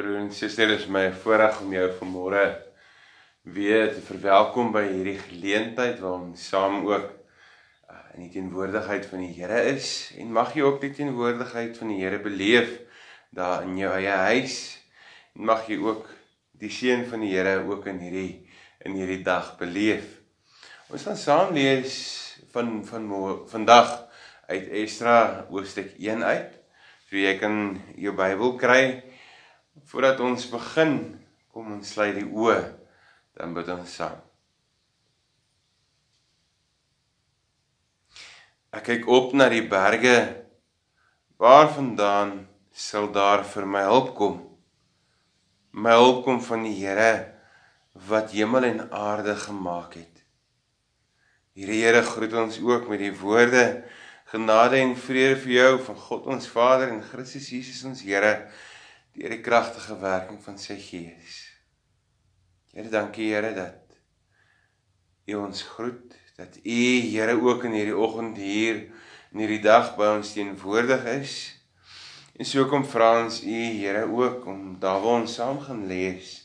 Broer en suster, dit is my voorreg om jou vanmôre weer te verwelkom by hierdie geleentheid waar ons saam ook uh, in die teenwoordigheid van die Here is en mag jy ook die teenwoordigheid van die Here beleef daar in jou eie huis en mag jy ook die seën van die Here ook in hierdie in hierdie dag beleef. Ons gaan saam lees van van vandag uit Esdra hoofstuk 1 uit. So jy kan jou Bybel kry Voordat ons begin, kom ons sluit die oë, dan bid ons saam. Ek kyk op na die berge, waarvandaan sal daar vir my hulp kom? My hulp kom van die Here wat hemel en aarde gemaak het. Hierdie Here groet ons ook met die woorde genade en vrede vir jou van God ons Vader en Christus Jesus ons Here deur die kragtige werking van sy Gees. Here, dankie Here dat U ons groet, dat U Here ook in hierdie oggend hier in hierdie dag by ons teenwoordig is. En so kom vra ons U Here ook om daar waar ons saam gaan lees,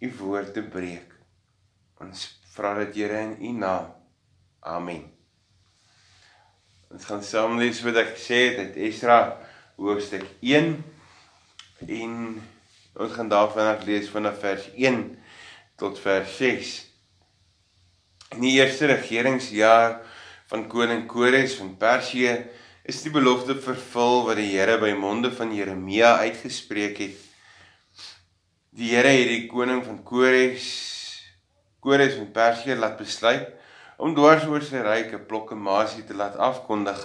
U woord te breek. Ons vra dit Here in U naam. Amen. Ons gaan saam lees wat ek sê dit Esra hoofstuk 1 En ons gaan daarvan af lees vanaf vers 1 tot vers 6. In die eerste regeringsjaar van koning Kores van Persië is die belofte vervul wat die Here by monde van Jeremia uitgespreek het. Die Here het die koning van Kores Kores van Persië laat besluit om dwars oor sy ryk 'n proklamasie te laat afkondig.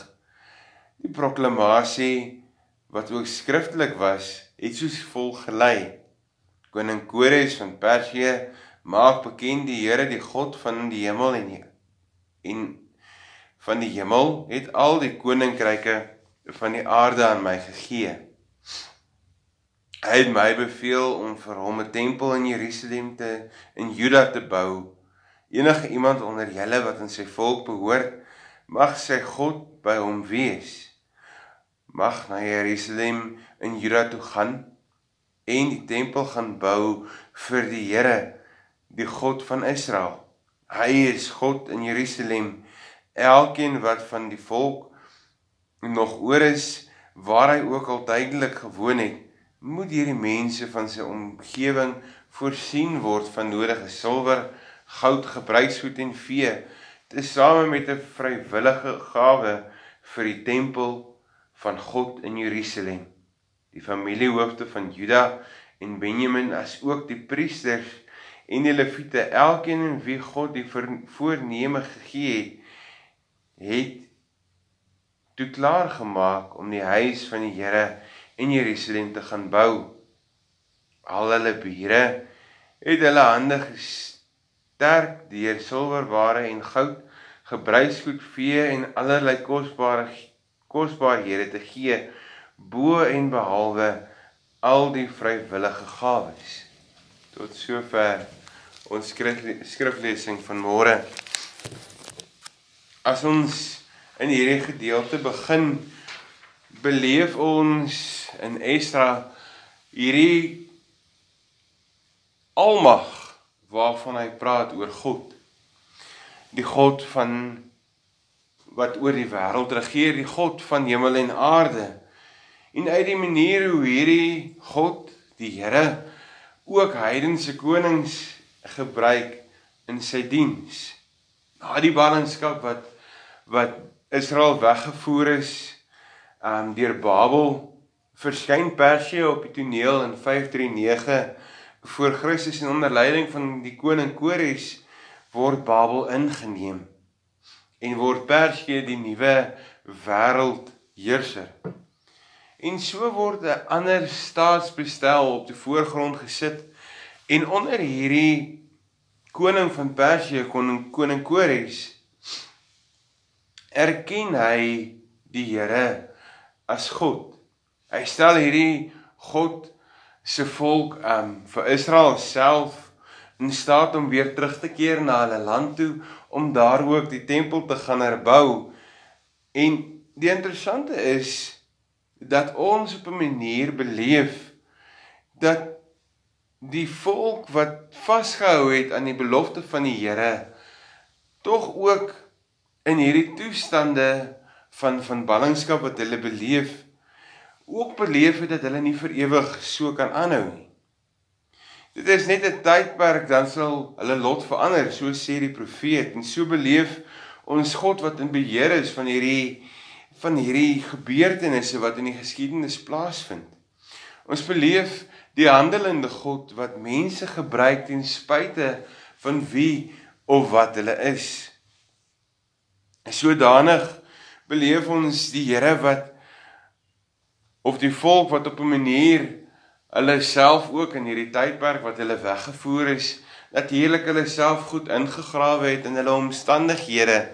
Die proklamasie wat ook skriftelik was, het soos volg gelei. Koning Kores van Persië maak bekend die Here die God van die hemel en die, en van die hemel het al die koninkryke van die aarde aan my gegee. Hy het my beveel om vir hom 'n tempel in Jerusalem te in Juda te bou. Enige iemand onder julle wat in sy volk behoort, mag sy God by hom wees mag na Jerusalem in Juda toe gaan en die tempel gaan bou vir die Here, die God van Israel. Hy is God in Jerusalem. Elkeen wat van die volk nog oor is waar hy ook al tydelik gewoon het, moet hierdie mense van sy omgewing voorsien word van nodige silwer, goud, gebruiksgoed en vee, tesame met 'n vrywillige gawe vir die tempel van God in Jerusalem. Die familiehoofde van Juda en Benjamin as ook die priesters en die leviete, elkeen en wie God die voorneme gegee het, het toe klaar gemaak om die huis van die Here in Jerusalem te gaan bou. Al hulle bure het hulle hande gesterk deur silwerware en goud, gebruiksgoed, vee en allerlei kosbare kosbarehede te gee bo en behalwe al die vrywillige gawes. Tot sover ons skrif, skriflesing van môre. As ons in hierdie gedeelte begin beleef ons in Esdra hierdie almag waarvan hy praat oor God. Die God van wat oor die wêreld regeer, die God van hemel en aarde. En uit die manier hoe hierdie God, die Here, ook heidense konings gebruik in sy diens. Na die ballingskap wat wat Israel weggevoer is um deur Babel verskyn Persië op die toneel in 539 voor Christus en onder leiding van die koning Kores word Babel ingeneem en word Persië die nuwe wêreldheerser. En so word 'n ander staatsbestel op die voorgrond gesit en onder hierdie koning van Persië, koning koning Kores, erken hy die Here as God. Hy stel hierdie God se volk um vir Israel self in staat om weer terug te keer na hulle land toe om daar ook die tempel te gaan herbou. En die interessante is dat ons op 'n manier beleef dat die volk wat vasgehou het aan die belofte van die Here tog ook in hierdie toestande van van ballingskap wat hulle beleef ook beleef het dat hulle nie vir ewig so kan aanhou nie. Dit is net 'n tydperk dan sal hulle lot verander, so sê die profeet en so beleef ons God wat in beheer is van hierdie van hierdie gebeurtenisse wat in die geskiedenis plaasvind. Ons beleef die handelende God wat mense gebruik ten spyte van wie of wat hulle is. En sodanig beleef ons die Here wat of die volk wat op 'n manier hulle self ook in hierdie tydperk wat hulle weggevoer is, natuurlik hulle self goed ingegrawe het in hulle omstandighede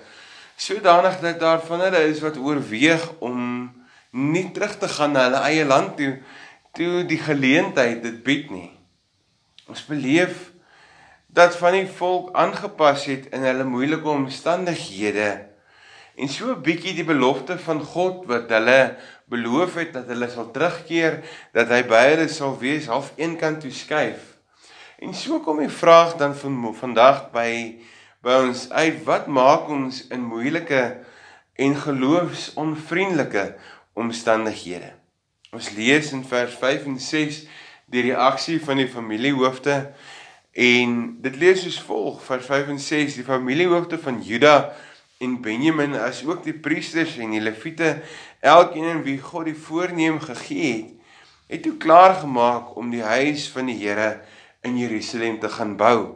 sodanig dat daar van hulle is wat oorweeg om nie terug te gaan na hulle eie land toe toe die geleentheid dit bied nie. Ons beleef dat van die volk aangepas het in hulle moeilike omstandighede en so 'n bietjie die belofte van God wat hulle beloof het dat hulle sal terugkeer, dat hy by hulle sal wees, half eenkant toe skuif. En so kom die vraag dan van vandag by by ons uit wat maak ons in moeilike en geloofsonvriendelike omstandighede? Ons lees in vers 5 en 6 die reaksie van die familiehoofde en dit lees soos volg vers 5 en 6 die familiehoofde van Juda en Benjamin as ook die priesters en die leviete elkeen en wie God die voorneem gegee het het toe klaar gemaak om die huis van die Here in Jerusalem te gaan bou.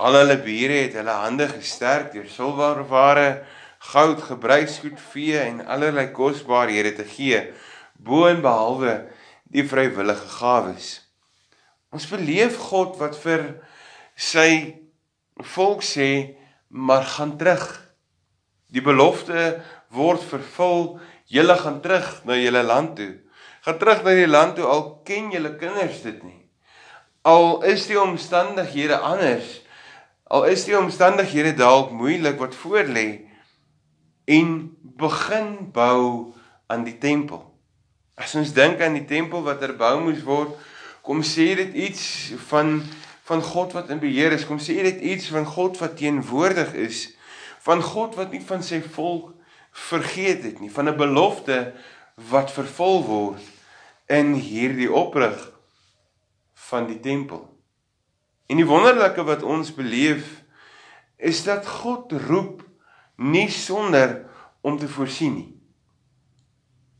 Al hulle bure het hulle hande gesterk deur silwerware, goud, gebruiksgoed, vee en allerlei kosbarehede te gee bo en behalwe die vrywillige gawes. Ons beleef God wat vir sy volk sê, maar gaan terug. Die belofte word vervul, julle gaan terug na julle land toe. Gaan terug na die land toe al ken julle kinders dit nie. Al is die omstandighede anders, al is die omstandighede dalk moeilik wat voor lê en begin bou aan die tempel. As ons dink aan die tempel wat herbou moes word, kom sê dit iets van van God wat in beheer is. Kom sê dit iets van God wat teenwoordig is, van God wat nie van sy volk vergeet het nie, van 'n belofte wat vervul word in hierdie oprig van die tempel. En die wonderlike wat ons beleef is dat God roep nie sonder om te voorsien nie.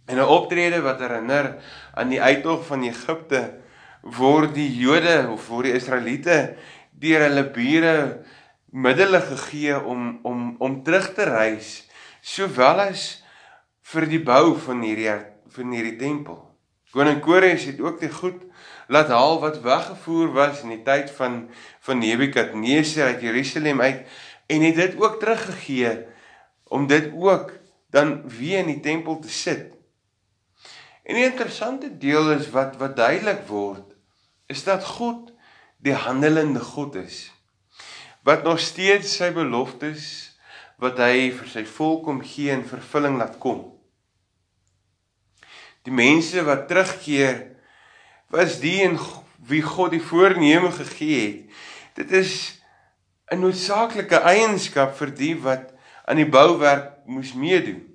En 'n optrede wat herinner aan die uittog van Egipte word die Jode of word die Israeliete deur hulle bure middele gegee om om om terug te reis sowel as vir die bou van hierdie van hierdie tempel. Koning Kores het ook die goed laat haal wat weggevoer was in die tyd van van Nebukadneser uit Jerusalem uit en het dit ook teruggegee om dit ook dan weer in die tempel te sit. En die interessante deel is wat wat duidelik word is dat God die handelende God is. Wat nog steeds sy beloftes wat hy vir sy volk kom gee in vervulling laat kom. Die mense wat terugkeer was die en wie God die voorneme gegee het. Dit is 'n noodsaaklike eienskap vir die wat aan die bouwerk moes meedoen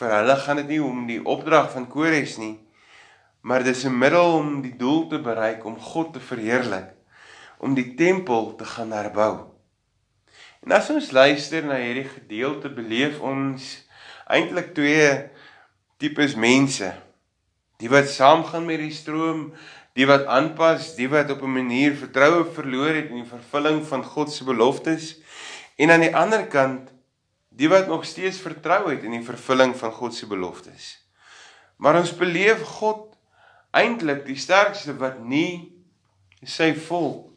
vir hulle gaan dit nie om die opdrag van Kores nie, maar dis 'n middel om die doel te bereik om God te verheerlik, om die tempel te gaan herbou. En as ons luister na hierdie gedeelte, beleef ons eintlik twee tipes mense. Die wat saamgaan met die stroom, die wat aanpas, die wat op 'n manier vertroue verloor het in die vervulling van God se beloftes, en aan die ander kant die wat nog steeds vertrou het in die vervulling van God se beloftes. Maar ons beleef God eintlik die sterkste wat nie sy volk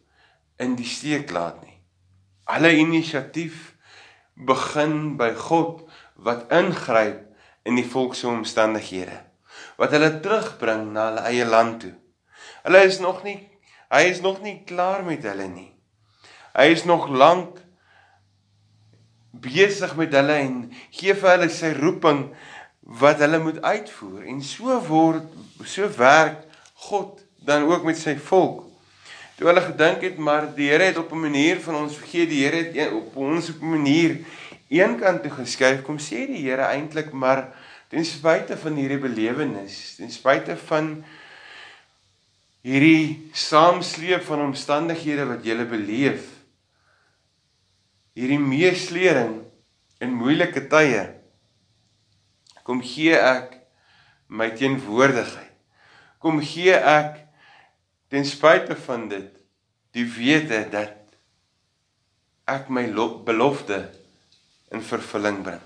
in die steek laat nie. Alle inisiatief begin by God wat ingryp in die volk se omstandighede. Wat hulle terugbring na hulle eie land toe. Hulle is nog nie hy is nog nie klaar met hulle nie. Hy is nog lank besig met hulle en gee vir hulle sy roeping wat hulle moet uitvoer en so word so werk God dan ook met sy volk. Toe hulle gedink het maar die Here het op 'n manier van ons vergeet, die Here het op ons op 'n manier eenkant toe geskuif, kom sê die Here eintlik maar ten spyte van hierdie belewenis, ten spyte van hierdie saamsleep van omstandighede wat jy beleef, hierdie meeslering in moeilike tye, kom gee ek my teenwoordigheid. Kom gee ek ten spyte van dit die wete dat ek my belofte in vervulling bring.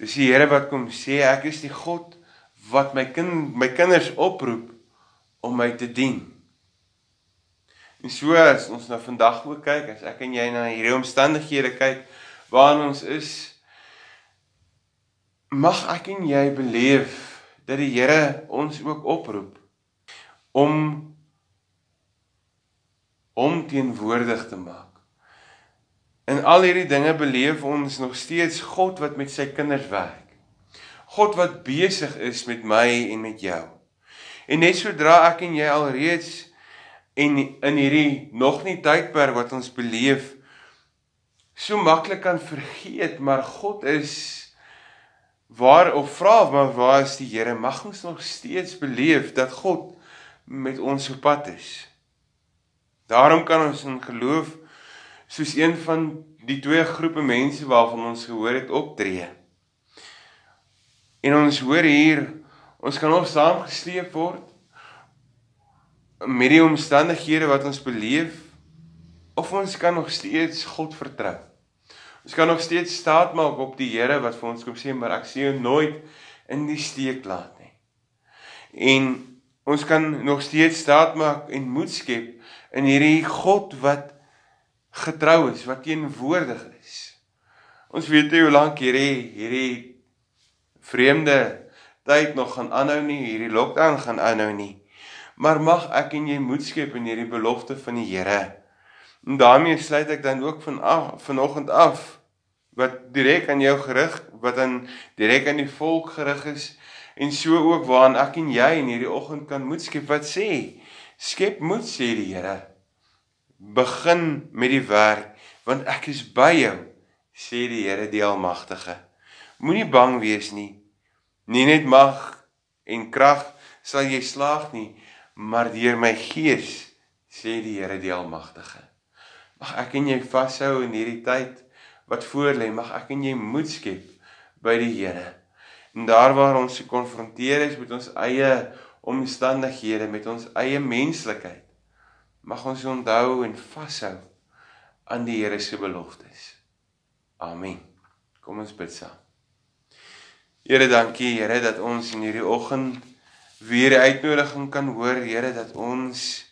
Dis die Here wat kom sê ek is die God wat my kind my kinders oproep om my te dien. En so as ons nou vandag ook kyk, as ek en jy na hierdie omstandighede kyk waarin ons is, mag ek en jy beleef dat die Here ons ook oproep om om teenwoordig te maak. In al hierdie dinge beleef ons nog steeds God wat met sy kinders werk. God wat besig is met my en met jou. En net sodra ek en jy alreeds en in hierdie nog nie tydperk wat ons beleef so maklik kan vergeet, maar God is waar of vra maar waar is die Here? Mag ons nog steeds beleef dat God met ons op pad is. Daarom kan ons in geloof soos een van die twee groepe mense waarvan ons gehoor het optree. En ons hoor hier, ons kan nog saamgesleep word met die omstandighede wat ons beleef of ons kan nog steeds God vertrou. Ons kan nog steeds staat maak op die Here wat vir ons kom sê, maar ek sien jou nooit in die steek laat nie. En ons kan nog steeds staat maak en moed skep in hierdie God wat getrou is, wat teenwoordig is. Ons weet nie hoe lank hierdie hierdie vreemde tyd nog gaan aanhou nie, hierdie lockdown gaan aanhou nie. Maar mag ek en jy moed skep in hierdie belofte van die Here. En daarmee sluit ek dan ook van af, vanoggend af wat direk aan jou gerig, wat dan direk aan die volk gerig is en so ook waaraan ek en jy in hierdie oggend kan moed skep wat sê skep moed sê die Here begin met die werk want ek is by jou sê die Here die almagtige. Moenie bang wees nie. Nie net mag en krag sal jy slaag nie maar deur my gees sê die Here die almagtige. Mag ek en jy vashou in hierdie tyd wat voor lê mag ek en jy moed skep by die Here. En daar waar ons gekonfronteer is met ons eie omstandighede, met ons eie menslikheid, mag ons onthou en vashou aan die Here se beloftes. Amen. Kom ons bid saam. Here, dankie Here dat ons in hierdie oggend weer 'n uitnodiging kan hoor, Here, dat ons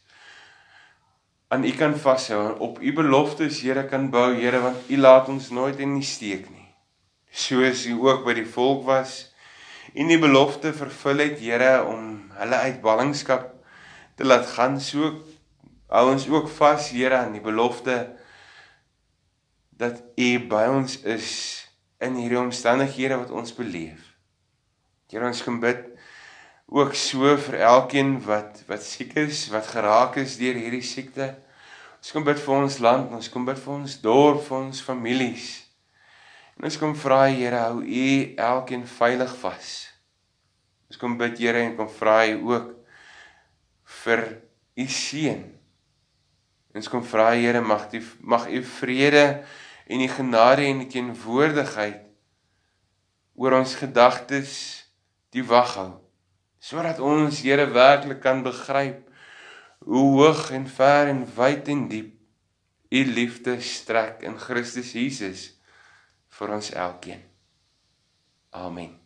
aan U kan vashou en op U beloftes, Here, kan bou, Here, want U laat ons nooit in die steek nie. Soos U ook by die volk was, en die belofte vervul het Here om hulle uit ballingskap te laat gaan so hou ons ook vas Here aan die belofte dat U by ons is in hierdie omstandighede wat ons beleef. Here ons kom bid ook so vir elkeen wat wat siek is, wat geraak is deur hierdie siekte. Ons kom bid vir ons land, ons kom bid vir ons dorp, vir ons families. En ons kom vra Here, hou U elkeen veilig vas. Ons kom bid Here en kom vra U ook vir U seën. Ons kom vra Here mag die mag U vrede en U genade en U teenwoordigheid oor ons gedagtes die wag hou sodat ons Here werklik kan begryp hoe hoog en ver en wyd en diep U liefde strek in Christus Jesus vir ons elkeen. Amen.